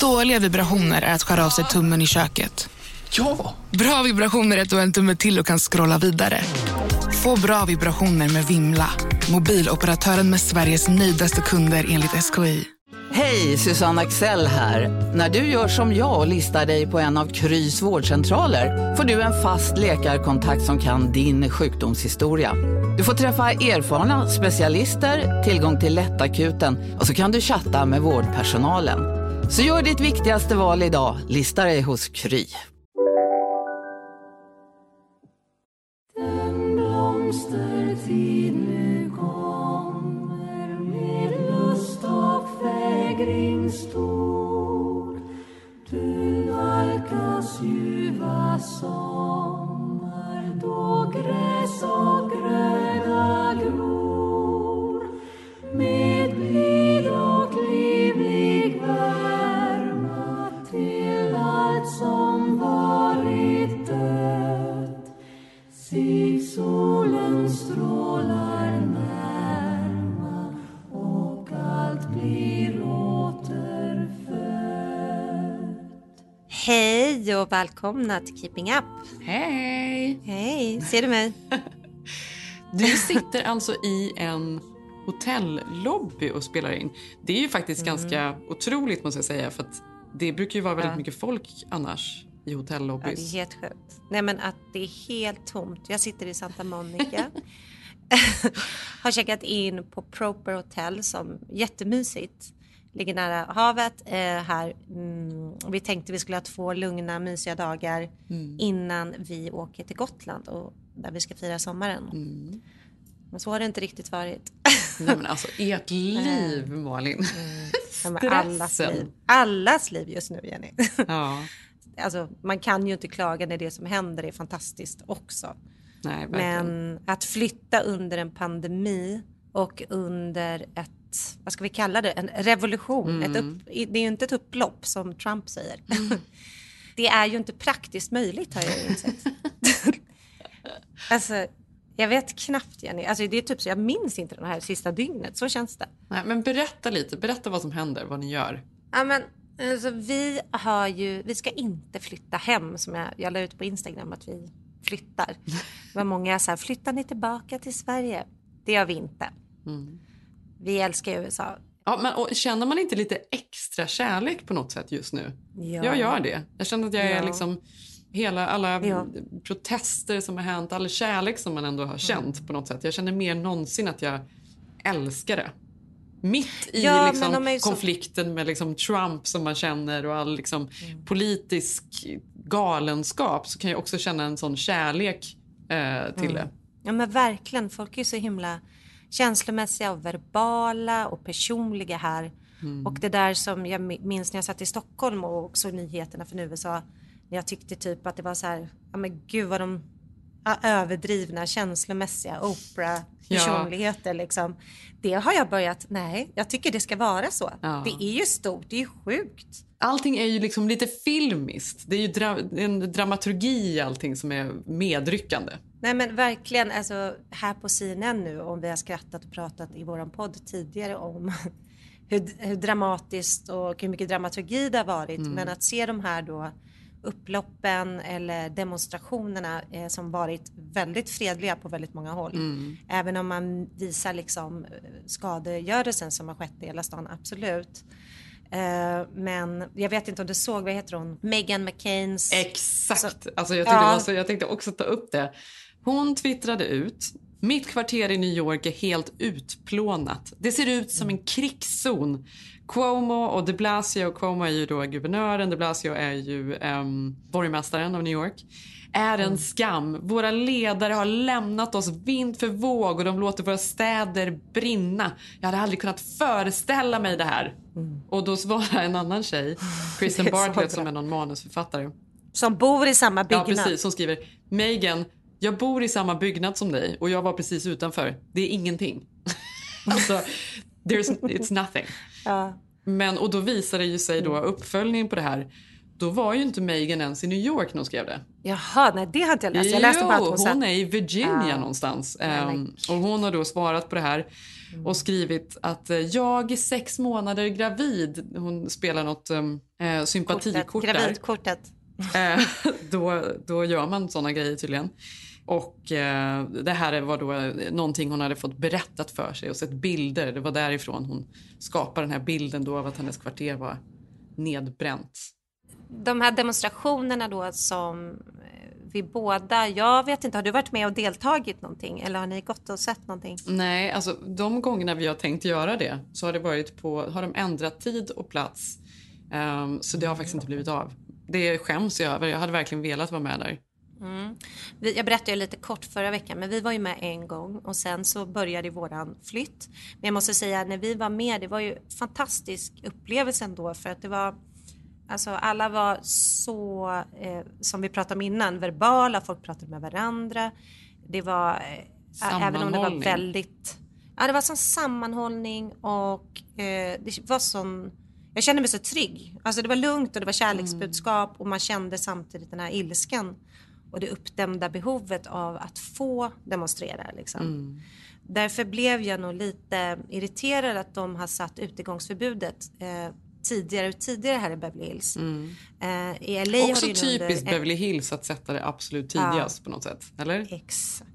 Dåliga vibrationer är att skära av sig tummen i köket. Ja! Bra vibrationer är att du har en tumme till och kan scrolla vidare. Få bra vibrationer med Vimla. Mobiloperatören med Sveriges nöjdaste kunder enligt SKI. Hej, Susanne Axel här. När du gör som jag och listar dig på en av Krys vårdcentraler får du en fast läkarkontakt som kan din sjukdomshistoria. Du får träffa erfarna specialister, tillgång till lättakuten och så kan du chatta med vårdpersonalen. Så gör ditt viktigaste val idag, Lista dig hos Kry. Den blomstertid nu kommer med lust och fägring stor. Du nalkas ljuva sommar då gräs och gröda solen strålar närma och allt blir återfött. Hej och välkomna till Keeping Up. Hej! Hej, ser du mig? Du sitter alltså i en hotellobby och spelar in. Det är ju faktiskt ganska otroligt måste jag säga för att det brukar ju vara väldigt Ja. mycket folk annars i Ja, det är helt sjukt. Nej men att det är helt tomt. Jag sitter i Santa Monica. har checkat in på Proper Hotel som jättemysigt. Ligger nära havet eh, här. Mm, vi tänkte vi skulle ha två lugna mysiga dagar innan vi åker till Gotland och där vi ska fira sommaren. Men så har det inte riktigt varit. Nej men alltså ert liv Malin. Ja, men allas Stressen. liv. Allas liv just nu Jenny. Ja, alltså, man kan ju inte klaga när det som händer är fantastiskt också. nej. Men att flytta under en pandemi och under ett, vad ska vi kalla det, en revolution. Ett upp, det är ju inte ett upplopp som Trump säger. det är ju inte praktiskt möjligt har jag insett. alltså, jag vet knappt Jenny, alltså, det är typ så jag minns inte det här sista dygnet, så känns det. Nej, men berätta lite, berätta vad som händer, vad ni gör. Ja, men, alltså, vi, har ju, vi ska inte flytta hem som jag, jag la ut på Instagram att vi flyttar. Det var många så här, flyttar ni tillbaka till Sverige? Det gör vi inte. Vi älskar USA. Ja, men, och, känner man inte lite extra kärlek på något sätt just nu? Ja. Jag gör det. Jag känner att jag är Ja. liksom hela alla Ja. protester som har hänt, all kärlek som man ändå har känt på något sätt. Jag känner mer än någonsin att jag älskar det. Mitt i Ja, liksom, ju så- konflikten med liksom Trump som man känner och all liksom, Mm. politisk galenskap så kan jag också känna en sån kärlek eh, till Mm. det. Ja men verkligen, folk är så himla känslomässiga och verbala och personliga här. Och det där som jag mi- minns när jag satt i Stockholm och också nyheterna från USA. När jag tyckte typ att det var så här, ja men gud vad de överdrivna känslomässiga Oprah-personligheter liksom. Det har jag börjat, nej, jag tycker det ska vara så. Ja. Det är ju stort, det är ju sjukt. Allting är ju liksom lite filmiskt. Det är ju dra- en dramaturgi i allting som är medryckande. Nej men verkligen, alltså här på CNN nu om vi har skrattat och pratat i våran podd tidigare om hur, hur dramatiskt och hur mycket dramaturgi det har varit. Men att se de här då upploppen eller demonstrationerna eh, som varit väldigt fredliga på väldigt många håll. Även om man visar liksom eh, skadegörelsen som har skett i hela stan, absolut. Eh, men jag vet inte om du såg, vad heter hon? Meghan McCains. Exakt. Alltså jag, tyckte Ja. så, jag tänkte också ta upp det. Hon twittrade ut. Mitt kvarter i New York är helt utplånat. Det ser ut som en krigszon. Cuomo och de Blasio, Cuomo är ju då guvernören, de Blasio är ju um, borgmästaren av New York, är en skam. Våra ledare har lämnat oss vind för våg och de låter våra städer brinna. Jag hade aldrig kunnat föreställa mig det här. Och då svarar en annan tjej, Kristen Bartlett som är någon manusförfattare. Som bor i samma Ja, byggnad. precis. Hon skriver Megan, jag bor i samma byggnad som dig och jag var precis utanför. Det är ingenting. alltså, there's, it's nothing. Ja. Men, och då visar det ju sig då uppföljningen på det här då var ju inte Meghan ens i New York när hon skrev det. Jaha, nej det har inte jag läst. Jag läste bara att hon satt... hon är i Virginia Ja. någonstans. Ehm, och hon har då svarat på det här och skrivit att eh, jag är sex månader gravid. Hon spelar något um, eh, sympatikort där. Gravidkortet. Eh, då, då gör man såna grejer tydligen. Och eh, det här var då eh, någonting hon hade fått berättat för sig och sett bilder. Det var därifrån hon skapade den här bilden då av att hennes kvarter var nedbränt. De här demonstrationerna då som eh, vi båda, jag vet inte, har du varit med och deltagit någonting eller har ni gått och sett någonting? Nej, alltså de gångerna vi har tänkt göra det så har det varit på, har de ändrat tid och plats. Ehm, så det har faktiskt inte blivit av. Det skäms jag över. Jag hade verkligen velat vara med där. Vi, jag berättade lite kort förra veckan, men vi var ju med en gång och sen så började våran flytt. Men jag måste säga, när vi var med, det var ju fantastisk upplevelse ändå för att det var Alltså alla var så, eh, som vi pratade om innan, verbala, folk pratade med varandra. Det var, eh, även om det var väldigt, ja det var sån sammanhållning och eh, det var sån, jag kände mig så trygg. Alltså det var lugnt och det var kärleksbudskap och man kände samtidigt den här ilskan och det uppdämda behovet av att få demonstrera. Liksom. Därför blev jag nog lite irriterad att de har satt utegångsförbudet eh, tidigare och tidigare här i Beverly Hills. Eh, I LA har Också nu typiskt under, Beverly Hills att sätta det absolut tidigast på något sätt. Eller? Exakt.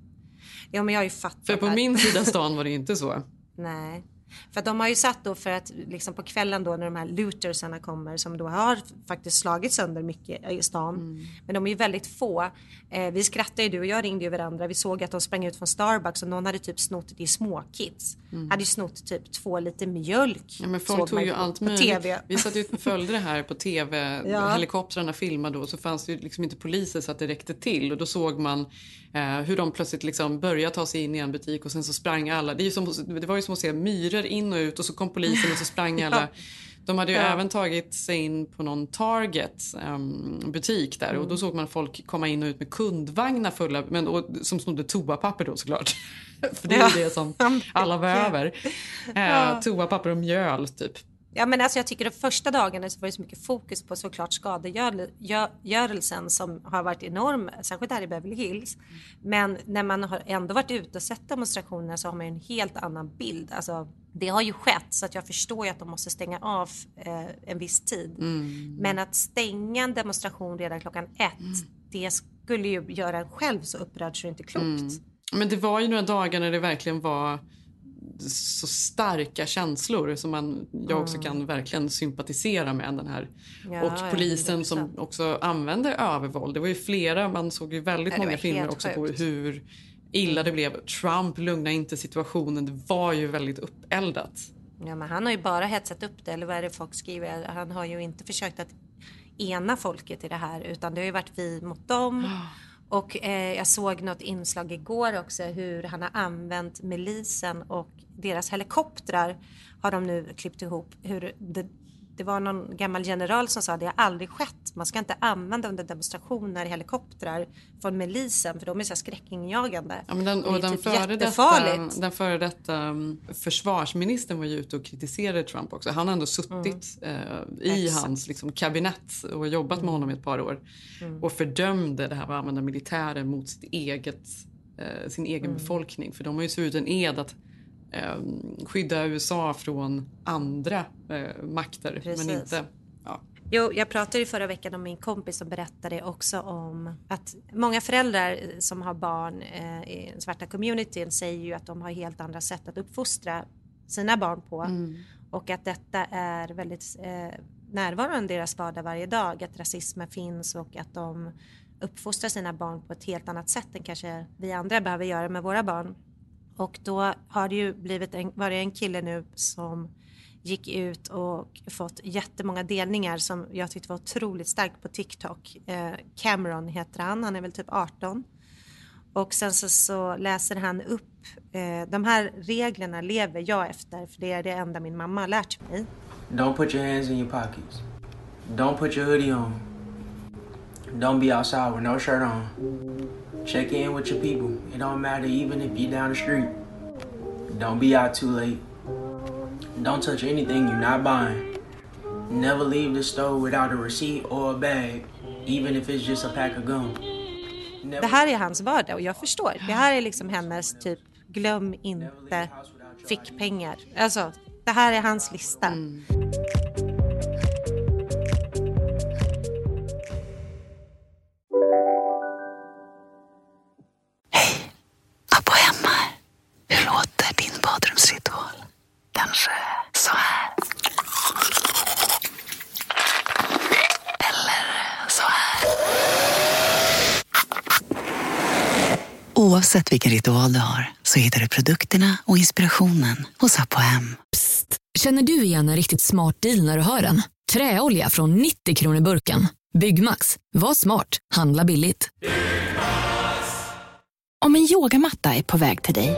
Ja men jag har ju fattat. För på att- min sida stan var det inte så. Nej. För att de har ju satt då för att liksom på kvällen då när de här lootersarna kommer som då har faktiskt slagit sönder mycket i stan. Mm. Men de är ju väldigt få. Eh, vi skrattade ju, du och jag ringde ju varandra. Vi såg att de sprang ut från Starbucks och någon hade typ snott, det är småkids. Hade ju snott typ två liter mjölk. Mm. Ja, men folk tog ju på- allt möjligt. Vi satt ju och följde det här på tv. Ja. Helikoptrarna filmade och så fanns det ju liksom inte poliser så att det räckte till. Och då såg man eh, hur de plötsligt liksom började ta sig in i en butik och sen så sprang alla. Det, som, det var ju som att se myror in och ut och så kom polisen och så sprang alla. De hade ju Ja. även tagit sig in på någon Target ehm, butik där Mm. och då såg man folk komma in och ut med kundvagnar fulla men, och, som snodde toapapper då såklart. För det är Ja. det som alla behöver. Eh, Toapapper och mjöl typ. Ja men alltså jag tycker de första dagarna så var det så mycket fokus på såklart skadegörelsen som har varit enorm, särskilt här i Beverly Hills. Men när man har ändå varit ute och sett demonstrationerna så har man ju en helt annan bild. Alltså det har ju skett så att jag förstår ju att de måste stänga av eh, en viss tid. Men att stänga en demonstration redan klockan ett, det skulle ju göra en själv så upprörd så det är inte klokt. Men det var ju några dagar när det verkligen var så starka känslor som man, jag också kan verkligen sympatisera med. den här. Ja, och polisen 100%. som också använde övervåld. Det var ju flera, man såg ju väldigt Ja, många filmer också på sjukt. hur illa det blev. Trump lugnade inte situationen, det var ju väldigt uppeldat. Ja, men han har ju bara hetsat upp det, eller vad är det folk skriver? Han har ju inte försökt att ena folket i det här, utan det har ju varit vi mot dem. Och eh, jag såg något inslag igår också hur han har använt milisen och deras helikoptrar har de nu klippt ihop. Hur det, var någon gammal general som sa det har aldrig skett. Man ska inte använda under demonstrationer helikoptrar från milisen för de är så skräckinjagande. Ja, men den, är och den, typ före detta, den före detta um, försvarsministern var ju ute och kritiserade Trump också. Han har ändå suttit eh, i Mm. Exakt. Mm. hans liksom, kabinett och jobbat med honom i ett par år. Och fördömde det här med att använda militären mot sitt eget, eh, sin egen Mm. befolkning. För de har ju så ut en ed att skydda USA från andra eh, makter. Precis. Men inte... Ja. Jo, jag pratade ju förra veckan om min kompis som berättade också om att många föräldrar som har barn eh, i den svarta communityn säger ju att de har helt andra sätt att uppfostra sina barn på och att detta är väldigt eh, närvarande i deras vardag varje dag, att rasismen finns och att de uppfostrar sina barn på ett helt annat sätt än kanske vi andra behöver göra med våra barn. Och då har det ju blivit en, var det en kille nu som gick ut och fått jättemånga delningar som jag tyckte var otroligt starkt på TikTok. Eh, Cameron heter han, han är väl typ 18. Och sen så, så läser han upp, eh, de här reglerna lever jag efter för det är det enda min mamma har lärt mig. Don't put your hands in your pockets. Don't put your hoodie on. Don't be outside with no shirt on. Check in with your people. It don't matter even if you're down the street. Don't be out too late. Don't touch anything you're not buying. Never leave the store without a receipt or a bag, even if it's just a pack of gum. Never Det här är hans vardag och jag förstår. Det här är liksom hennes typ glöm inte fickpengar. Alltså, det här är hans lista. Abbo Oavsett vilken ritual du har så hittar du produkterna och inspirationen hos Apohem. Känner du igen en riktigt smart deal när du hör den? Träolja från 90 kronor burken. Byggmax. Var smart. Handla billigt. Om en yogamatta är på väg till dig,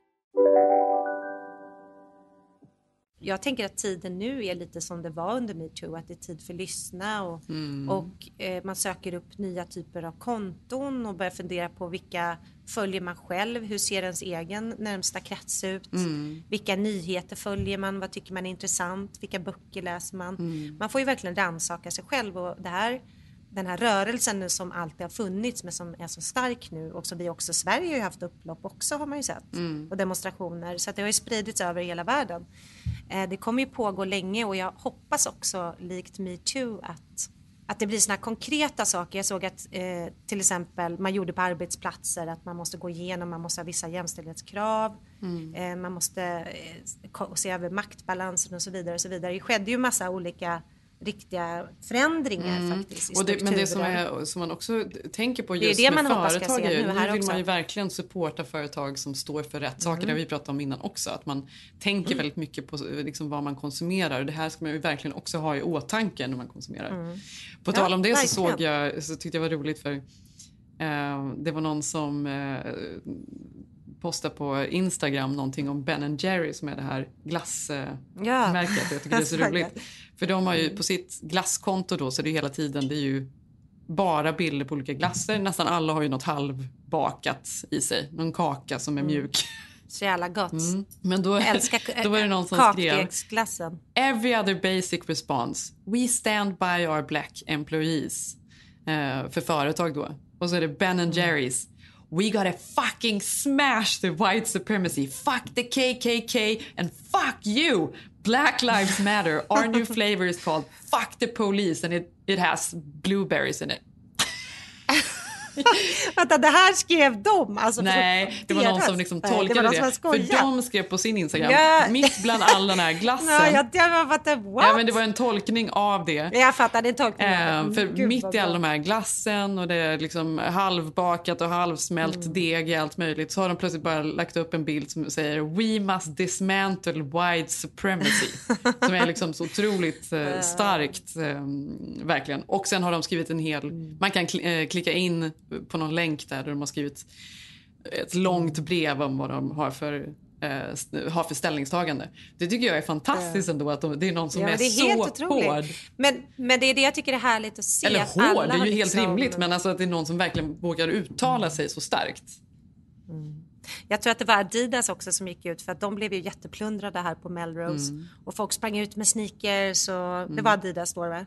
Jag tänker att tiden nu är lite som det var under metoo, att det är tid för lyssna och, och eh, man söker upp nya typer av konton och börjar fundera på vilka följer man själv, hur ser ens egen närmsta krets ut, vilka nyheter följer man, vad tycker man är intressant, vilka böcker läser man. Man får ju verkligen rannsaka sig själv och det här den här rörelsen som alltid har funnits men som är så stark nu och som vi också Sverige har ju haft upplopp också har man ju sett och demonstrationer så att det har ju spridits över hela världen. Eh, det kommer ju pågå länge och jag hoppas också likt metoo att att det blir såna här konkreta saker. Jag såg att eh, till exempel man gjorde på arbetsplatser att man måste gå igenom, man måste ha vissa jämställdhetskrav, eh, man måste eh, se över maktbalansen och så vidare. Och så vidare. Det skedde ju massa olika riktiga förändringar faktiskt i Och det, men det som, är, som man också tänker på Det är just det med hoppas ska företag är, nu nu här vill också. man ju verkligen supporta företag som står för rätt saker. Det har vi pratat om innan också. Att man tänker väldigt mycket på liksom, vad man konsumerar. Det här ska man ju verkligen också ha i åtanke när man konsumerar. På tal om det så såg jag, så tyckte jag var roligt för eh, det var någon som eh, postade på Instagram någonting om Ben Jerry som är det här glassmärket. Ja. märket. Jag tycker det är så roligt. För de har ju på sitt glasskonto då så det är hela tiden det är ju bara bilder på olika glasser. Nästan alla har ju något halvbakat i sig. Någon kaka som är mjuk. Så jävla gott. Men då, älskar då var det någon som skrev. Every other basic response. We stand by our black employees. Eh, för företag då. Och så är det Ben and Jerrys. We gotta fucking smash the white supremacy. Fuck the KKK and fuck you. Black lives matter. Our new flavor is called fuck the police and it, it has blueberries in it. Vänta, det här skrev de? Alltså, Nej, det var någon deras- som liksom Nej, tolkade det. Var det. någon som för de skrev på sin Instagram, Ja. mitt bland all den här glassen. Nej, jag, jag fattar, what? ja, men det var en tolkning av det. Jag fattar, det är tolkningen. Eh, för Gud, mitt i all bra. de här glassen och det är liksom halvbakat och halvsmält Mm. deg i allt möjligt så har de plötsligt bara lagt upp en bild som säger “We must dismantle white supremacy” som är liksom så otroligt eh, starkt, eh, verkligen. Och sen har de skrivit en hel... Mm. Man kan kl- eh, klicka in på någon länk där, där de har skrivit ett långt brev om vad de har för eh, har för ställningstagande. Det tycker jag är fantastiskt ändå att de, det är någon som Ja, är, är så otroligt. hård. Men, men det är det jag tycker är härligt att se. Eller hård, det är ju helt liksom- rimligt. Men alltså att det är någon som verkligen vågar uttala sig så starkt. Jag tror att det var Adidas också som gick ut för att de blev ju jätteplundrade här på Melrose. Mm. Och folk sprang ut med sneakers och det var Adidas då va?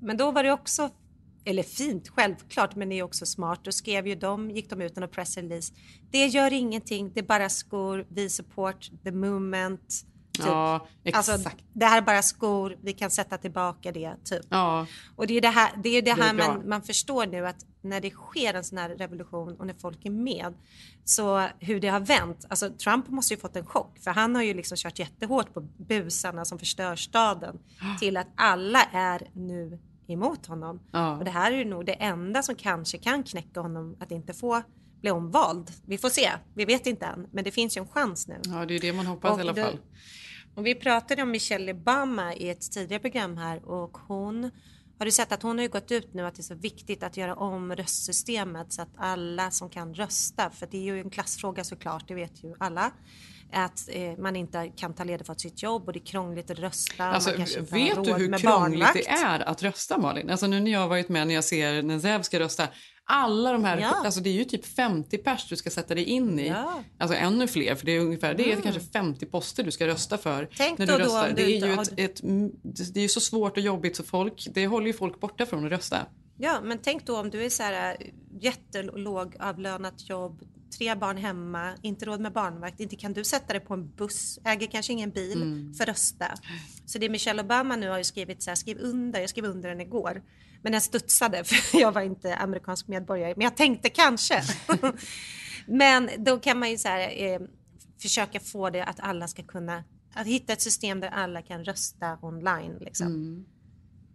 Men då var det också, eller fint självklart, men det är också smart. Då skrev ju de, gick de ut med en pressrelease. Det gör ingenting, det är bara skor, vi support the movement. Typ. Ja, exakt. Alltså, det här är bara skor, vi kan sätta tillbaka det. Typ. ja, Och det är det här, det är det Det är här man, man förstår nu att när det sker en sån här revolution och när folk är med så hur det har vänt. Alltså Trump måste ju fått en chock för han har ju liksom kört jättehårt på busarna som förstör staden till att alla är nu emot honom. Ja. Och det här är ju nog det enda som kanske kan knäcka honom att inte få bli omvald. Vi får se, vi vet inte än, men det finns ju en chans nu. ja, det är det man hoppas Och i alla det- fall. Och vi pratade om Michelle Obama i ett tidigare program här och hon Har du sett att hon har ju gått ut nu att det är så viktigt att göra om röstsystemet så att alla som kan rösta, för det är ju en klassfråga såklart, det vet ju alla, att eh, man inte kan ta ledigt från sitt jobb och det är krångligt att rösta. Alltså, vet du hur krångligt barnvakt. det är att rösta Malin? Alltså nu när jag har varit med när jag ser när Zev ska rösta. Alla de här, Ja. alltså det är ju typ 50 pers du ska sätta dig in i. Ja. Alltså ännu fler för det är ungefär, det är kanske 50 poster du ska rösta för. Tänk när du röstar. om det du är ju ett, ett, det är ju så svårt och jobbigt så folk, det håller ju folk borta från att rösta. Ja, men tänk då om du är så här äh, jättelågavlönat jobb, tre barn hemma, inte råd med barnvakt, inte kan du sätta dig på en buss, äger kanske ingen bil Mm. för rösta. Så det Michelle Obama nu har ju skrivit så här, skriv under, jag skrev under den igår. Men den studsade för jag var inte amerikansk medborgare, men jag tänkte kanske. men då kan man ju så här, eh, försöka få det att alla ska kunna, att hitta ett system där alla kan rösta online liksom. Mm.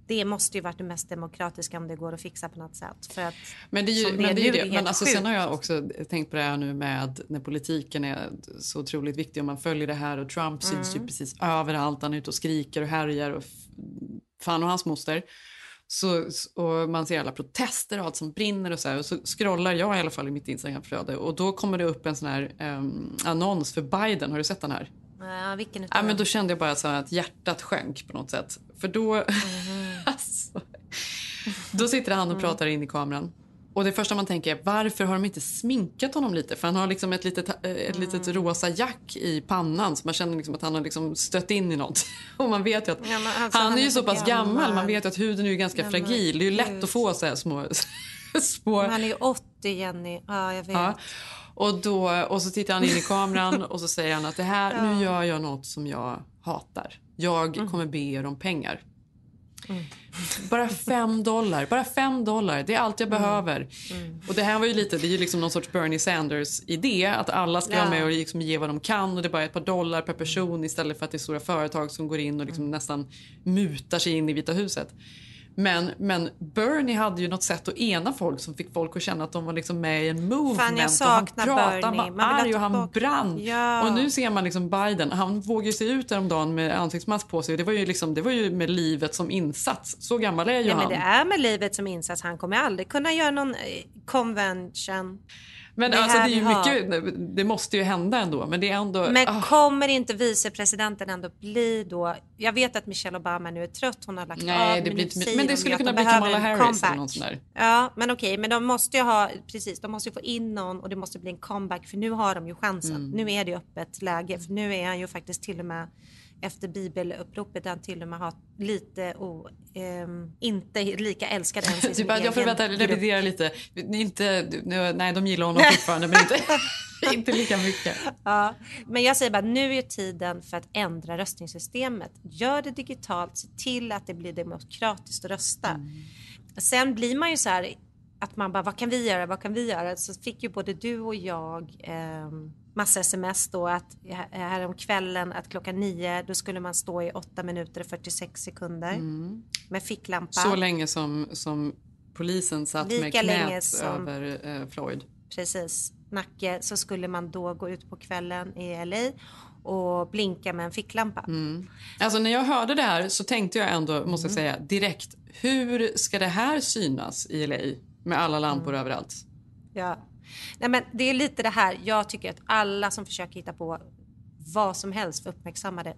Det måste ju varit det mest demokratiska om det går att fixa på något sätt. För att, Men det är ju som men det. Är det. Men alltså, sen har jag också tänkt på det här nu med när politiken är så otroligt viktig och man följer det här och Trump syns Mm. ju precis överallt. Han är ute och skriker och härjar och fan och hans moster. Så, och man ser alla protester och allt som brinner och så här. Och så scrollar jag i alla fall i mitt Instagramflöde och då kommer det upp en sån här ehm, annons för Biden. Har du sett den här? Ja, vilken Ja, men då kände jag bara så här att hjärtat sjönk på något sätt. För då... Mhm. alltså, då sitter han och Mm. pratar in i kameran. Och det första man tänker är varför har de inte sminkat honom lite? För han har liksom ett litet, eh, ett litet Mm. rosa jack i pannan så man känner liksom att han har liksom stött in i något. Och man vet att Ja, men alltså, han, är är ju så så pass gammal. gammal. Man vet ju att huden är ganska Ja, men fragil. Det är ju lätt att få så små... små Han är ju 80 Jenny. Ja, jag vet. Ja. Och, då, och så tittar han in i kameran och så säger han att det här, nu gör jag något som jag hatar. Jag Mm. kommer be er om pengar. Bara fem dollar. Bara fem dollar. Det är allt jag Mm. behöver. Och det här var ju lite, det är ju liksom någon sorts Bernie Sanders idé att alla ska Ja. vara med och liksom ge vad de kan och det är bara ett par dollar per person istället för att det är stora företag som går in och liksom nästan mutar sig in i Vita huset. Men, men Bernie hade ju något sätt att ena folk som fick folk att känna att de var liksom med i en movement. Fan, jag och saknar han pratade, Bernie. han var arg och han brann. Ja. Och nu ser man liksom Biden, han vågar ju se ut häromdagen med ansiktsmask på sig. Det var ju, liksom, det var ju med livet som insats. Så gammal är ju Nej, han. men det är med livet som insats. Han kommer aldrig kunna göra någon eh, convention. Men Det alltså, det, är ju mycket, det måste ju hända ändå. Men det är ändå... Men ah. kommer inte vicepresidenten ändå bli då... Jag vet att Michelle Obama nu är trött, hon har lagt Nej, av. det men blir inte- men det de skulle kunna bli Kamala en Harris eller något sånt där. Ja, men okej, men de måste ju ha, precis, de måste ju få in någon och det måste bli en comeback för nu har de ju chansen. Mm. Nu är det öppet läge för nu är han ju faktiskt till och med efter bibeluppropet är han till och med har lite o, ehm, inte lika älskad ens i sin Typ att jag får egen vänta, revidera lite. Inte, nej, de gillar honom fortfarande men inte, inte lika mycket. Ja, men jag säger bara nu är tiden för att ändra röstningssystemet. Gör det digitalt, se till att det blir demokratiskt att rösta. Mm. Sen blir man ju så här att man bara vad kan vi göra, vad kan vi göra? Så fick ju både du och jag eh, massa sms då att här om kvällen att klockan nio då skulle man stå i 8 minuter och 46 sekunder med ficklampa. Mm. Så länge som, som polisen satt med Lika länge knät som- över eh, Floyd. Precis, Nacke så skulle man då gå ut på kvällen i LA och blinka med en ficklampa. Alltså när jag hörde det här så tänkte jag ändå, måste Mm. jag säga, direkt. Hur ska det här synas i LA med alla lampor Mm. överallt? Ja. Nej, men det är lite det här, jag tycker att alla som försöker hitta på vad som helst för att uppmärksamma det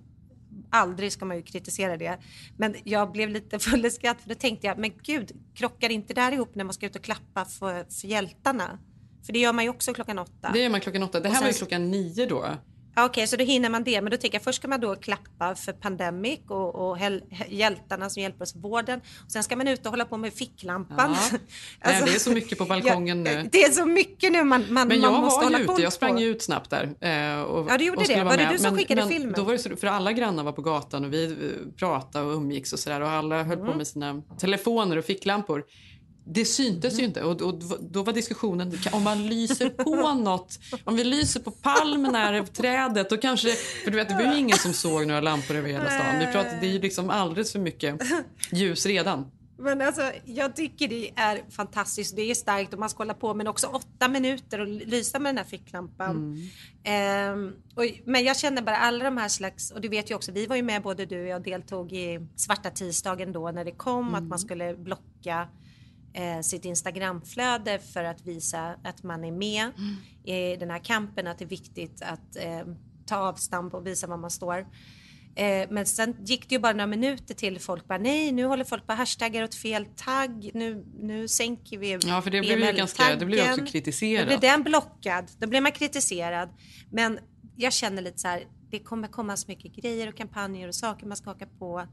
Aldrig ska man ju kritisera det. Men jag blev lite full i skratt för då tänkte jag, men gud, krockar inte det här ihop när man ska ut och klappa för, för hjältarna? För det gör man ju också klockan åtta. Det gör man klockan åtta. Det här var ju sen- klockan nio då. Okej, så då hinner man det. Men då tänker jag först ska man då klappa för Pandemic och, och hel, hjältarna som hjälper oss i vården. Och sen ska man ut och hålla på med ficklampan. Ja. Nej, det är så mycket på balkongen ja, nu. Det är så mycket nu man, man, Men man jag måste var hålla koll ute, jag sprang på. ju ut snabbt där. eh, Och, Ja, du gjorde det. Var det med. du som men, skickade men filmen? Då var det så, för alla grannar var på gatan och vi eh, pratade och umgicks och sådär och alla höll Mm. på med sina telefoner och ficklampor. Det syntes Mm. ju inte och, och då var diskussionen om man lyser på något, om vi lyser på palmen här trädet då kanske, för du vet det var ju ingen som såg några lampor över hela stan. Vi pratade, det är ju liksom alldeles för mycket ljus redan. Men alltså, jag tycker det är fantastiskt. Det är starkt och man ska hålla på men också åtta minuter och lysa med den här ficklampan. Ehm, och, men jag känner bara alla de här slags, och du vet ju också, vi var ju med både du och jag deltog i svarta tisdagen då när det kom att man skulle blocka eh, sitt Instagramflöde för att visa att man är med i den här kampen, att det är viktigt att eh, ta avstamp och visa var man står. Eh, men sen gick det ju bara några minuter till folk bara nej nu håller folk på hashtaggar åt fel tagg, nu, nu sänker vi Ja, för det blev ju ganska- det blev också kritiserat. Då blev den blockad, då blev man kritiserad. Men jag känner lite så här, det kommer komma så mycket grejer och kampanjer och saker man ska haka på.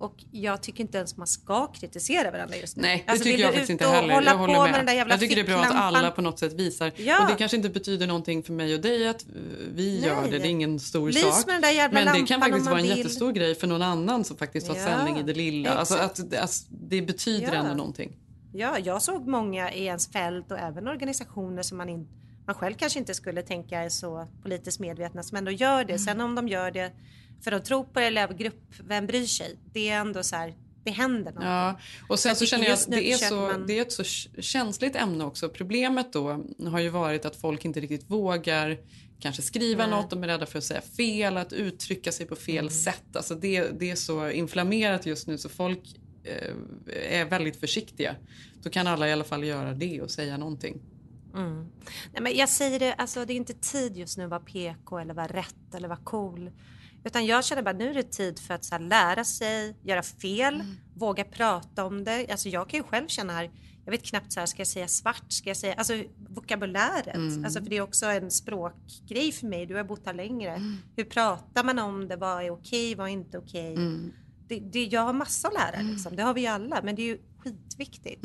Och jag tycker inte ens man ska kritisera varandra just nu. Nej, det Alltså, tycker jag faktiskt inte heller. Hålla Jag på håller med den där med. jävla Jag tycker det är bra att alla på något sätt visar. Ja. Och det kanske inte betyder någonting för mig och dig att vi gör det. Det är ingen stor Lys sak. med Men det kan faktiskt vara en vill. jättestor grej för någon annan som faktiskt har Ja, sändning i det lilla. Alltså att, alltså, det betyder Ja. ändå någonting. Ja, jag såg många i ens fält och även organisationer som man, in, man själv kanske inte skulle tänka är så politiskt medvetna som ändå gör Mm. det. Sen om de gör det för att tro på det eller av grupp, vem bryr sig? Det är ändå så här, det händer något. Ja, och sen Jag så känner jag att det är, så, man- det är ett så känsligt ämne också. Problemet då har ju varit att folk inte riktigt vågar kanske skriva Nej. något, de är rädda för att säga fel, att uttrycka sig på fel Mm. sätt. Alltså det, det är så inflammerat just nu så folk eh, är väldigt försiktiga. Då kan alla i alla fall göra det och säga någonting. Mm. Nej, men jag säger det, alltså, det är inte tid just nu att vara PK eller vara rätt eller vara cool. Utan jag känner bara nu är det tid för att så här, lära sig, göra fel, Mm. våga prata om det. Alltså, jag kan ju själv känna här, jag vet knappt så här, ska jag säga svart, ska jag säga, alltså vokabuläret. Mm. Alltså, för det är också en språkgrej för mig, du har bott här längre. Mm. Hur pratar man om det, vad är okej, vad är inte okej? Mm. Det, det, jag har massa att lära, liksom. det har vi ju alla, men det är ju skitviktigt.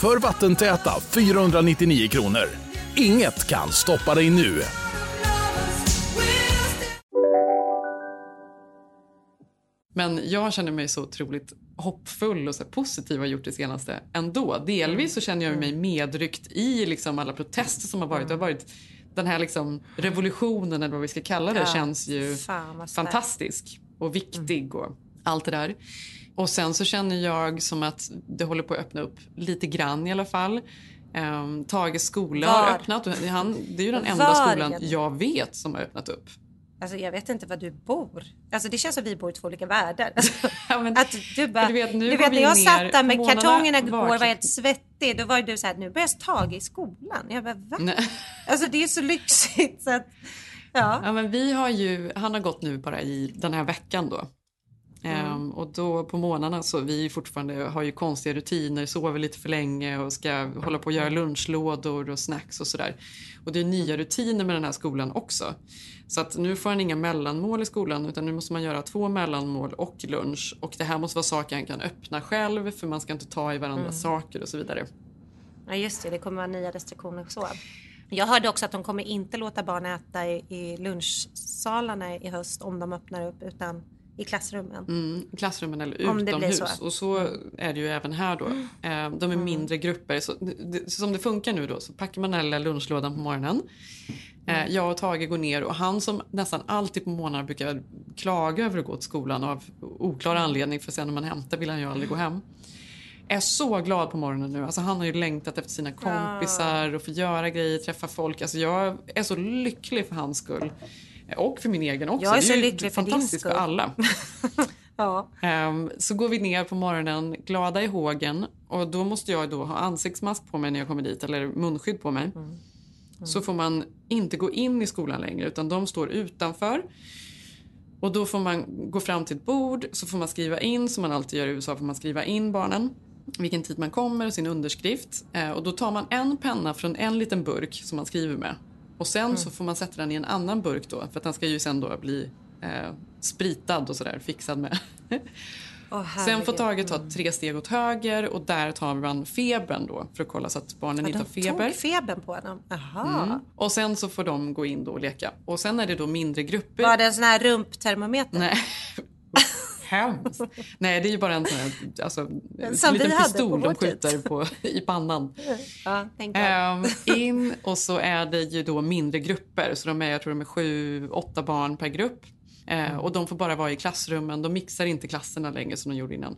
för vattentäta 499 kronor. Inget kan stoppa dig nu. Men jag känner mig så otroligt hoppfull och så positiv och har gjort det senaste ändå. Delvis så känner jag mig medryckt i liksom alla protester som har varit. Det har varit den här liksom revolutionen eller vad vi ska kalla det Ja, känns ju fantastisk och viktig och allt det där. Och sen så känner jag som att det håller på att öppna upp lite grann i alla fall. Um, Tages skola Var? har öppnat. Han, det är ju den enda Var skolan jag vet som har öppnat upp. Alltså jag vet inte var du bor. Alltså det känns som vi bor i två olika världar. Alltså, att du bara, du vet, nu du vet när jag satt där med kartongerna igår och var helt svettig. Då var du så här, nu börjar Tage i skolan. Jag bara, va? Nej. Alltså det är så lyxigt så att, ja. Ja, men vi har ju, han har gått nu bara i den här veckan då. Ehm, och då på morgnarna så vi fortfarande har ju konstiga rutiner, sover lite för länge och ska hålla på och göra lunchlådor och snacks och sådär. Och det är nya rutiner med den här skolan också. Så att nu får han inga mellanmål i skolan utan nu måste man göra två mellanmål och lunch. Och det här måste vara saker han kan öppna själv för man ska inte ta i varandras Mm. saker och så vidare. ja just det, det kommer vara nya restriktioner och så. Jag hörde också att de kommer inte låta barn äta i, i lunchsalarna i höst om de öppnar upp utan i klassrummen. Mm, klassrummen eller utomhus. så. Mm. Och så är det ju även här då. Eh, De är mindre grupper. Så det, som det funkar nu då så packar man lilla lunchlådan på morgonen. Mm. Eh, Jag och Tage går ner och han som nästan alltid på morgnarna brukar klaga över att gå till skolan av oklar Mm. anledning för sen när man hämtar vill han ju aldrig gå hem. Är så glad på morgonen nu. Alltså han har ju längtat efter sina kompisar och få göra grejer, träffa folk. Alltså jag är så lycklig för hans skull. Och för min egen också. Jag är Det så ju lycklig för fantastiskt för alla. Ja. Ehm, så går vi ner på morgonen glada i hågen och då måste jag då ha ansiktsmask på mig när jag kommer dit eller munskydd på mig. Så får man inte gå in i skolan längre utan de står utanför. Och då får man gå fram till ett bord, så får man skriva in, som man alltid gör i USA, får man skriva in barnen vilken tid man kommer och sin underskrift. Eh, och då tar man en penna från en liten burk som man skriver med. Och sen Mm. så får man sätta den i en annan burk då, för att den ska ju sen då bli eh, spritad och sådär, fixad med. Åh, sen får Tage ta tre steg åt höger och där tar man febern då för att kolla så att barnen Ja, inte har feber. tog febern på dem. Jaha. Mm. Och sen så får de gå in då och leka. Och sen är det då mindre grupper. Var det en sån här rumptermometer? Nej. Hemskt. Nej, det är ju bara en sån här alltså, Som liten pistol på de skjuter på, i pannan. Ja, um, in och så är det ju då mindre grupper. Så de är, jag tror de är sju, åtta barn per grupp. Eh, och de får bara vara i klassrummen. De mixar inte klasserna längre som de gjorde innan.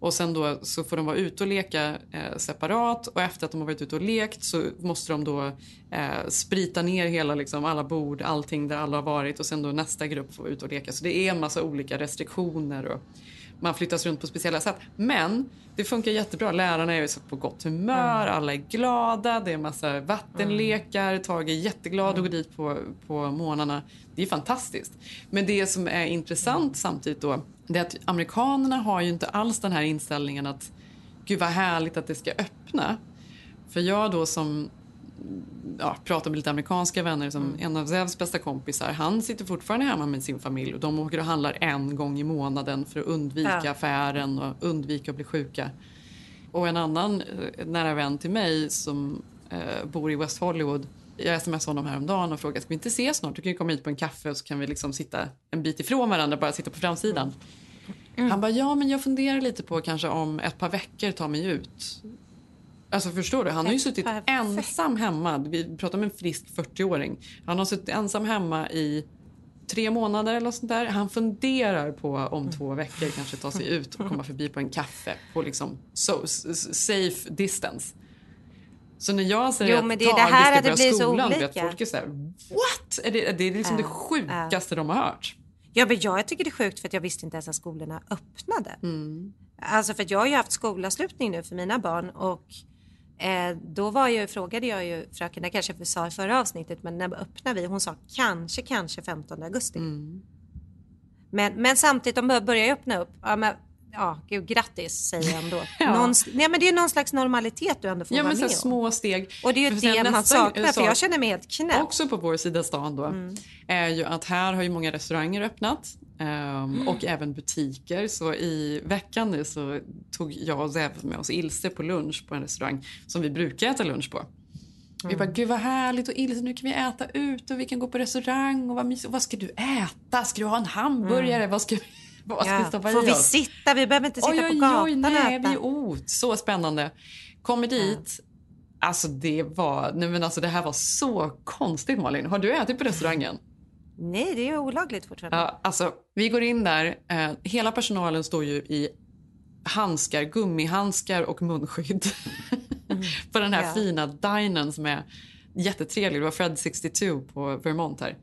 Och sen då så får de vara ute och leka eh, separat. Och efter att de har varit ute och lekt så måste de då eh, sprita ner hela liksom, alla bord, allting där alla har varit. Och sen då nästa grupp får vara ute och leka. Så det är en massa olika restriktioner. Och, man flyttas runt på speciella sätt. Men det funkar jättebra. Lärarna är så på gott humör, alla är glada, det är massa vattenlekar. Tage är jätteglad att gå dit på, på morgnarna. Det är fantastiskt. Men det som är intressant samtidigt då, det är att amerikanerna har ju inte alls den här inställningen att gud vad härligt att det ska öppna. För jag då som ja, pratar med lite amerikanska vänner, som Mm. en av Zevs bästa kompisar, han sitter fortfarande hemma med sin familj och de åker och handlar en gång i månaden för att undvika Ja. affären och undvika att bli sjuka. Och en annan eh, nära vän till mig som eh, bor i West Hollywood, jag smsade honom häromdagen och frågade ska vi inte ses snart? Du kan ju komma hit på en kaffe och så kan vi liksom sitta en bit ifrån varandra, bara sitta på framsidan. Mm. Han bara, ja men jag funderar lite på kanske om ett par veckor ta mig ut. Alltså förstår du, han har ju suttit par ensam hemma. Vi pratar om en frisk 40-åring. Han har suttit ensam hemma i tre månader eller sånt där. Han funderar på om två veckor kanske ta sig ut och komma förbi på en kaffe på liksom so, safe distance. Så när jag säger Jo, att men det är Tage det här ska att börja så skolan, olika. vet folk är såhär what? Är det, det är liksom Ja, det sjukaste de har hört. Ja, men jag tycker det är sjukt för att jag visste inte ens att skolorna öppnade. Mm. Alltså för att jag har ju haft skolavslutning nu för mina barn och eh, då var ju, frågade jag ju fröken, det kanske jag sa i förra avsnittet, men när öppnar vi? Hon sa kanske, kanske 15 augusti. Mm. Men, men samtidigt, de bör- börjar ju öppna upp. Ja, men, ja gud, grattis säger jag ändå. Ja. Någon, nej, men det är någon slags normalitet du ändå får Ja vara men så med om. små steg. Och det är ju det man nästa saknar, för jag känner mig helt knäpp. Också på vår sida stan då Mm. är ju att här har ju många restauranger öppnat ehm, Mm. och även butiker. Så i veckan nu så tog jag och Zev med oss Ilse på lunch på en restaurang som vi brukar äta lunch på. Vi Mm. bara, gud vad härligt och Ilse nu kan vi äta ut och vi kan gå på restaurang och vad mysigt. Och Vad ska du äta? Ska du ha en hamburgare? Vad ska, vad ska vi Mm. Stoppa får i vi oss? sitta? Vi behöver inte sitta oj, på gatan oj, nej, vi åt. Så spännande. Kommer dit. Alltså det var, nej men alltså det här var så konstigt Malin. Har du ätit på restaurangen? Nej, det är ju olagligt fortfarande. Ja, alltså vi går in där. Eh, hela personalen står ju i handskar, gummihandskar och munskydd. på den här Ja. fina dinen som är jättetrevlig. Det var Fred 62 på Vermont här.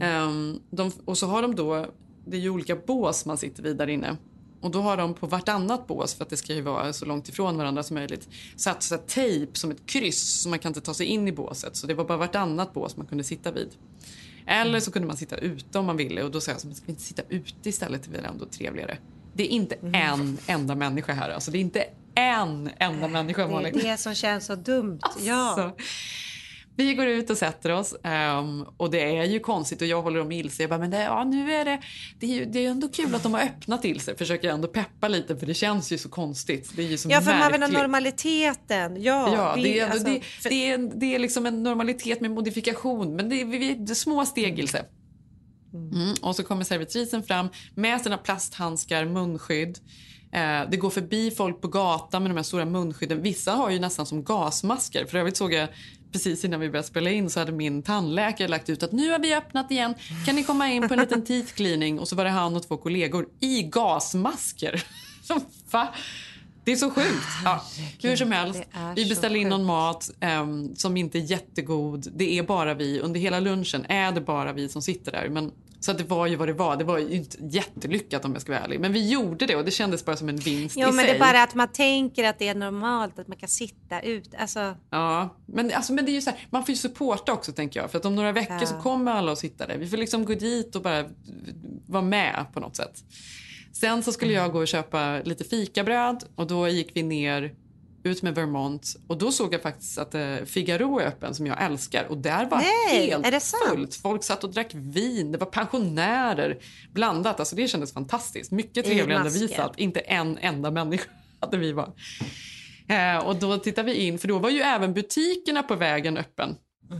Ehm, de, och så har de då, det är ju olika bås man sitter vid där inne. Och då har de på vartannat bås, för att det ska ju vara så långt ifrån varandra som möjligt, satt så tejp som ett kryss så man kan inte ta sig in i båset. Så det var bara vartannat bås man kunde sitta vid. Eller så kunde man sitta ute om man ville och då sa jag så ska vi inte sitta ute istället, det är ändå trevligare. Det är inte en enda människa här, alltså det är inte en enda människa Det är det som känns så dumt. Ja. Vi går ut och sätter oss ehm, och det är ju konstigt och jag håller om Ilse. Jag bara, men det, ja, nu är det, det är ju det är ändå kul att de har öppnat Ilse. Försöker jag ändå peppa lite för det känns ju så konstigt. Det är ju så Ja, för man vill ha märkligt. normaliteten. Ja, Ja, det, är, alltså, det, det, är, det är liksom en normalitet med modifikation. Men det är, vi- det är små steg, Ilse. Mm. Och så kommer servitrisen fram med sina plasthandskar, munskydd. Eh, det går förbi folk på gatan med de här stora munskydden. Vissa har ju nästan som gasmasker. För övrigt såg jag precis innan vi började spela in så hade min tandläkare lagt ut att nu har vi öppnat igen. Kan ni komma in på en liten teeth cleaning? Och så var det han och två kollegor i gasmasker. Som, Va? Det är så sjukt. Ja, hur som helst, vi så beställer in någon mat ehm, som inte är jättegod. Det är bara vi. Under hela lunchen är det bara vi som sitter där. Men, så att det var ju vad det var. Det var ju inte jättelyckat om jag ska vara ärlig. Men vi gjorde det och det kändes bara som en vinst Jo, i men sig. det är bara att man tänker att det är normalt att man kan sitta ut. Alltså, Ja, men, alltså, men det är ju så här, man får ju supporta också tänker jag. För att om några veckor Ja. så kommer alla att sitta där. Vi får liksom gå dit och bara vara med på något sätt. Sen så skulle jag gå och köpa lite fikabröd och då gick vi ner ut med Vermont och då såg jag faktiskt att eh, Figaro är öppen som jag älskar och där var Nej, helt fullt. Folk satt och drack vin, det var pensionärer blandat. Alltså det kändes fantastiskt. Mycket trevligare än där vi satt. Inte en enda människa hade vi var. Eh, och då tittade vi in, för då var ju även butikerna på vägen öppen.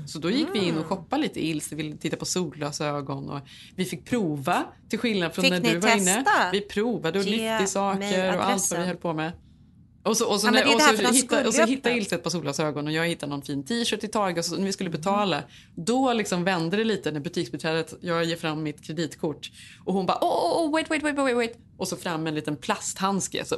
Så då gick vi in och Mm. shoppade lite Ilse, ville titta på solglasögon och vi fick prova till skillnad från Fick när du var inne. testa? Vi provade och lyfte saker och allt vad vi höll på med. Och så, och så, Ja, när, och så, hitta, och så hittade öppna. Ilse ett par solglasögon och jag hittade någon fin t-shirt i Target. Så när vi skulle betala, då liksom vände det lite när butiksbiträdet, jag ger fram mitt kreditkort och hon bara oh, oh, oh, wait, wait, wait, wait, wait. Och så fram en liten plasthandske så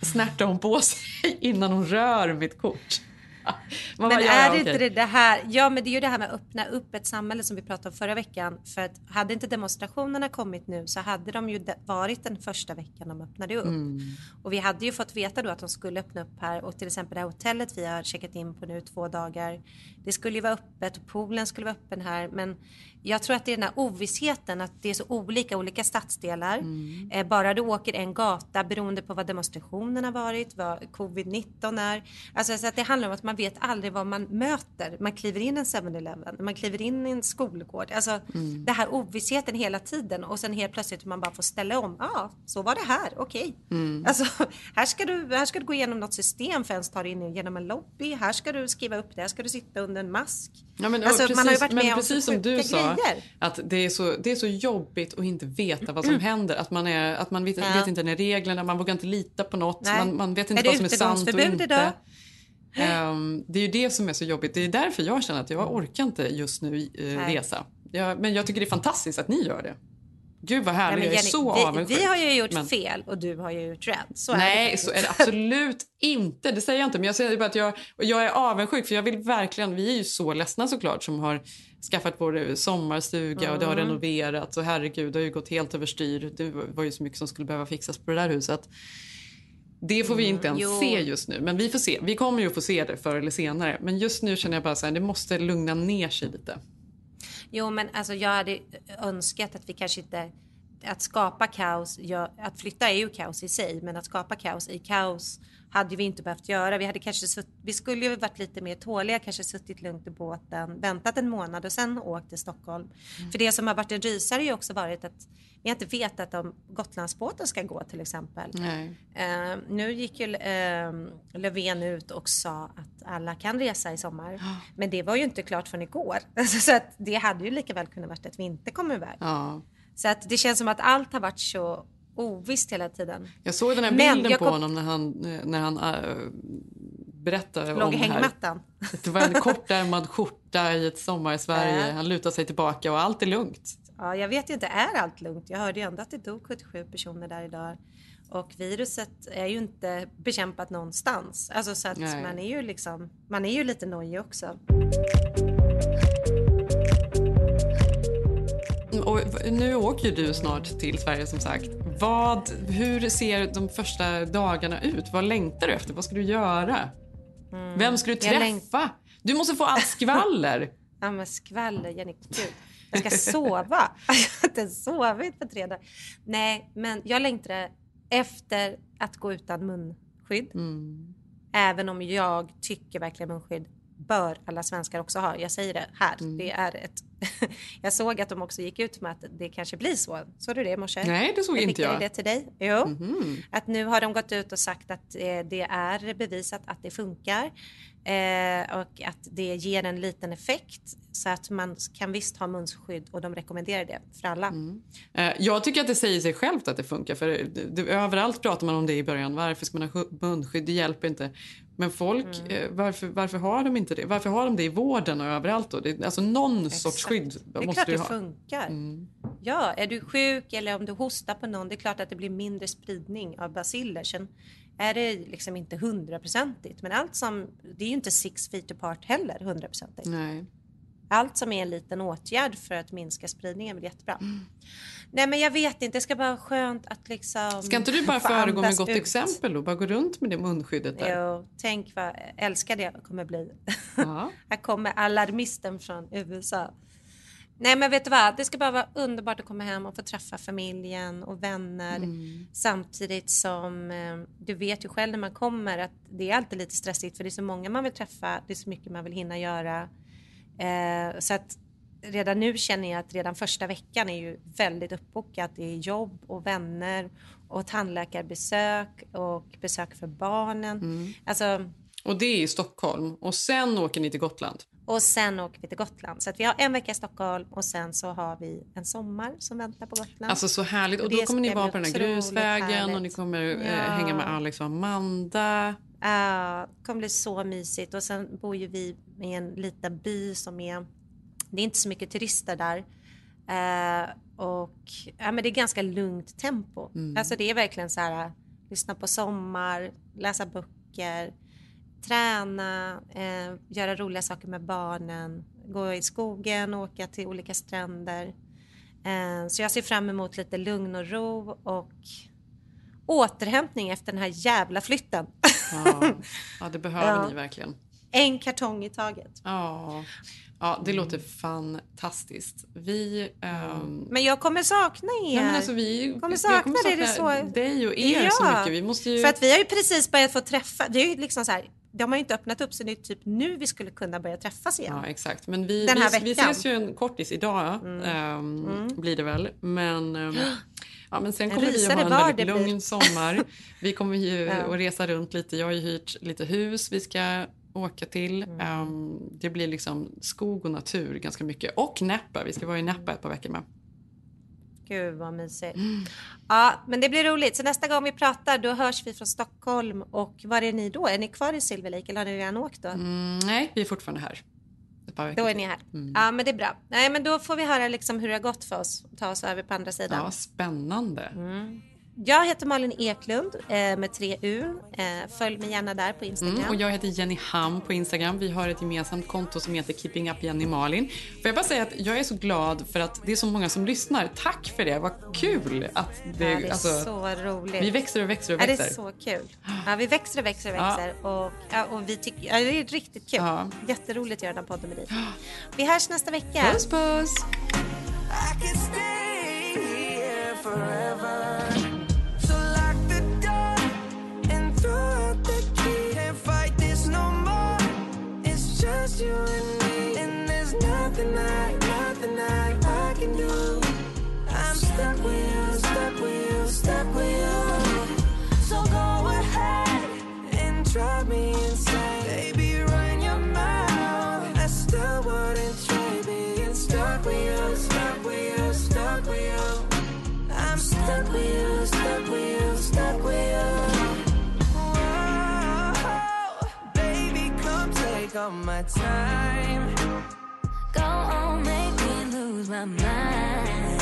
snärtar hon på sig innan hon rör mitt kort. Men är det okej. inte det, här, ja men det är ju det här med att öppna upp ett samhälle som vi pratade om förra veckan. För att hade inte demonstrationerna kommit nu så hade de ju varit den första veckan de öppnade upp. Mm. Och vi hade ju fått veta då att de skulle öppna upp här och till exempel det här hotellet vi har checkat in på nu två dagar. Det skulle ju vara öppet och poolen skulle vara öppen här men jag tror att det är den här ovissheten att det är så olika, olika stadsdelar. Mm. Eh, bara du åker en gata beroende på vad demonstrationen har varit, vad covid-19 är. Alltså så att det handlar om att man vet aldrig vad man möter. Man kliver in i en 7-Eleven, man kliver in i en skolgård. Alltså Mm. det här ovissheten hela tiden och sen helt plötsligt man bara får ställa om. Ja, ah, så var det här, okej. Mm. Alltså här ska, du, här ska du gå igenom något system för att ens ta dig in genom en lobby. Här ska du skriva upp det, här ska du sitta under en mask. Ja, men, alltså, precis, man har ju varit med om precis som du sa, grejer. att det är, så, det är så jobbigt att inte veta vad som händer. Att man, är, att man vet, Ja. vet inte när reglerna, man vågar inte lita på något. Man, man vet inte vad som är sant och inte. idag? Ehm, det är ju det som är så jobbigt. Det är därför jag känner att jag orkar inte just nu eh, resa. Jag, men jag tycker det är fantastiskt att ni gör det. Gud vad härligt, jag är så vi, avundsjuk. vi har ju gjort Men- fel och du har ju gjort rätt. Så är Nej, det så är det absolut inte. Det säger jag inte. Men jag säger bara att jag, jag är avundsjuk för jag vill verkligen, vi är ju så ledsna såklart som har skaffat vår sommarstuga och det har Mm. renoverats och herregud det har ju gått helt överstyr. Det var ju så mycket som skulle behöva fixas på det där huset. Det får vi inte ens jo. se just nu, men vi får se. Vi kommer ju få se det förr eller senare. Men just nu känner jag bara så här, det måste lugna ner sig lite. Jo, men alltså jag hade önskat att vi kanske inte... Att skapa kaos, att flytta är ju kaos i sig, men att skapa kaos i kaos hade vi inte behövt göra. Vi, hade kanske sutt, vi skulle ju varit lite mer tåliga, kanske suttit lugnt i båten, väntat en månad och sen åkt till Stockholm. För det som har varit en rysare har ju också varit att vi inte vetat om Gotlandsbåten ska gå till exempel. Eh, nu gick ju eh, Löfven ut och sa att alla kan resa i sommar. Men det var ju inte klart förrän igår. Så att det hade ju lika väl kunnat varit att vi inte kom iväg. Ja. Så att det känns som att allt har varit så ovisst hela tiden. Jag såg den här bilden på kom- honom när han, när han äh, berättade Låg om i här. hängmattan. Det var en kortärmad skjorta i ett sommar i Sverige. Äh. Han lutar sig tillbaka och allt är lugnt. Ja, jag vet ju inte, är allt lugnt? Jag hörde ju ändå att det dog 77 personer där idag. Och viruset är ju inte bekämpat någonstans. Alltså så att Nej. man är ju liksom, man är ju lite nojig också. Och nu åker ju du snart till Sverige som sagt. Vad, hur ser de första dagarna ut? Vad längtar du efter? Vad ska du göra? Vem ska du Mm. Träffa? Du måste få allt skvaller. Ja men skvaller, Jenny, gud. Jag ska sova. Jag har inte sovit på tre dagar. Nej, men jag längtar efter att gå utan munskydd. Mm. Även om jag tycker verkligen munskydd bör alla svenskar också ha. Jag säger det här. Mm. Det är ett... jag såg att de också gick ut med att det kanske blir så. Såg du det i morse? Nej, det såg jag inte jag. det till dig. Jo. Mhm. Att nu har de gått ut och sagt att eh, det är bevisat att det funkar. Eh, och att det ger en liten effekt. Så att man kan visst ha munskydd och de rekommenderar det för alla. Eh, Jag tycker att det säger sig självt att det funkar. För det, det, överallt pratar man om det i början. Varför ska man ha munskydd? Det hjälper inte. Men folk, Mm. eh, varför, varför har de inte det? Varför har de det i vården och överallt? Då? Det, alltså någon sorts Exakt. skydd Det är måste klart du det ha. funkar. Mm. Ja, är du sjuk eller om du hostar på någon, det är klart att det blir mindre spridning av basiller. Sen är det liksom inte hundraprocentigt, men allt som, det är ju inte six feet apart heller hundraprocentigt. Nej. Allt som är en liten åtgärd för att minska spridningen blir jättebra. Mm. Nej men jag vet inte, det ska bara vara skönt att liksom Ska inte du bara föregå med gott ut. exempel och bara gå runt med det munskyddet där? Jo, tänk vad älskad jag kommer bli. Ja. Här kommer alarmisten från USA. Nej men vet du vad, det ska bara vara underbart att komma hem och få träffa familjen och vänner Mm. samtidigt som eh, du vet ju själv när man kommer att det är alltid lite stressigt för det är så många man vill träffa, det är så mycket man vill hinna göra. Eh, så att redan nu känner jag att redan första veckan är ju väldigt uppbokat. Det är jobb och vänner och tandläkarbesök och besök för barnen. Mm. Alltså, Och det är i Stockholm. Och sen åker ni till Gotland. och sen åker vi till Gotland. Så att vi har en vecka i Stockholm och sen så har vi en sommar som väntar på Gotland. Alltså så härligt. Och då kommer ni vara på den här grusvägen och härligt. ni kommer eh, Ja. hänga med Alex och Amanda. Ja, det kommer bli så mysigt. Och sen bor ju vi i en liten by som är... Det är inte så mycket turister där. Eh, och ja, men det är ganska lugnt tempo. Mm. Alltså det är verkligen så här, lyssna på sommar, läsa böcker, träna, eh, göra roliga saker med barnen, gå i skogen, åka till olika stränder. Eh, så jag ser fram emot lite lugn och ro och återhämtning efter den här jävla flytten. Ja, ja det behöver Ja. ni verkligen. En kartong i taget. Ja, ja det låter fantastiskt. Vi... ehm, Men jag kommer sakna er. Nej, men alltså, vi kommer jag sakna. Det är sakna så... dig och er så Ja, mycket. Vi måste ju... För att vi har ju precis börjat få träffa. Det är ju liksom så här. De har ju inte öppnat upp så det är typ nu vi skulle kunna börja träffas igen. Ja, exakt. Men vi, Den här vi, vi veckan. ses ju en kortis idag, ehm, blir det väl. Men, ehm, ja, men sen En kommer vi att ha en väldigt det lugn blir. sommar. Vi kommer ju Ja. att resa runt lite. Jag har ju hyrt lite hus vi ska åka till. Mm. Ehm, det blir liksom skog och natur ganska mycket. Och Näppa. Vi ska vara i Näppa ett par veckor med. Gud vad mysigt. Mm. Ja, men det blir roligt. Så nästa gång vi pratar då hörs vi från Stockholm. Och var är ni då? Är ni kvar i Silver Lake eller har ni redan åkt då? Mm, nej, vi är fortfarande här. Då är ni här. Mm. Ja, men det är bra. Nej, men då får vi höra liksom hur det har gått för oss. Ta oss över på andra sidan. Ja, spännande. Mm. Jag heter Malin Eklund eh, med tre U. Eh, följ mig gärna där på Instagram. Mm, och jag heter Jenny Ham på Instagram. Vi har ett gemensamt konto som heter Keeping Up Jenny Malin. Får jag bara säga att jag är så glad för att det är så många som lyssnar. Tack för det. Vad kul att det, ja, det är alltså, så roligt. Vi växer och växer och Ja, växer. det är så kul. Ja, vi växer och växer och Ja. växer. Och, ja, och vi tycker, ja, det är riktigt kul. Ja. Jätteroligt att göra den här podden med dig. Vi hörs nästa vecka. Puss puss! Just you and me, and there's nothing I, nothing I, I can do. I'm stuck with you, stuck with you, stuck with you. So go ahead and drive me insane, baby. Take all my time. Go on, make me lose my mind.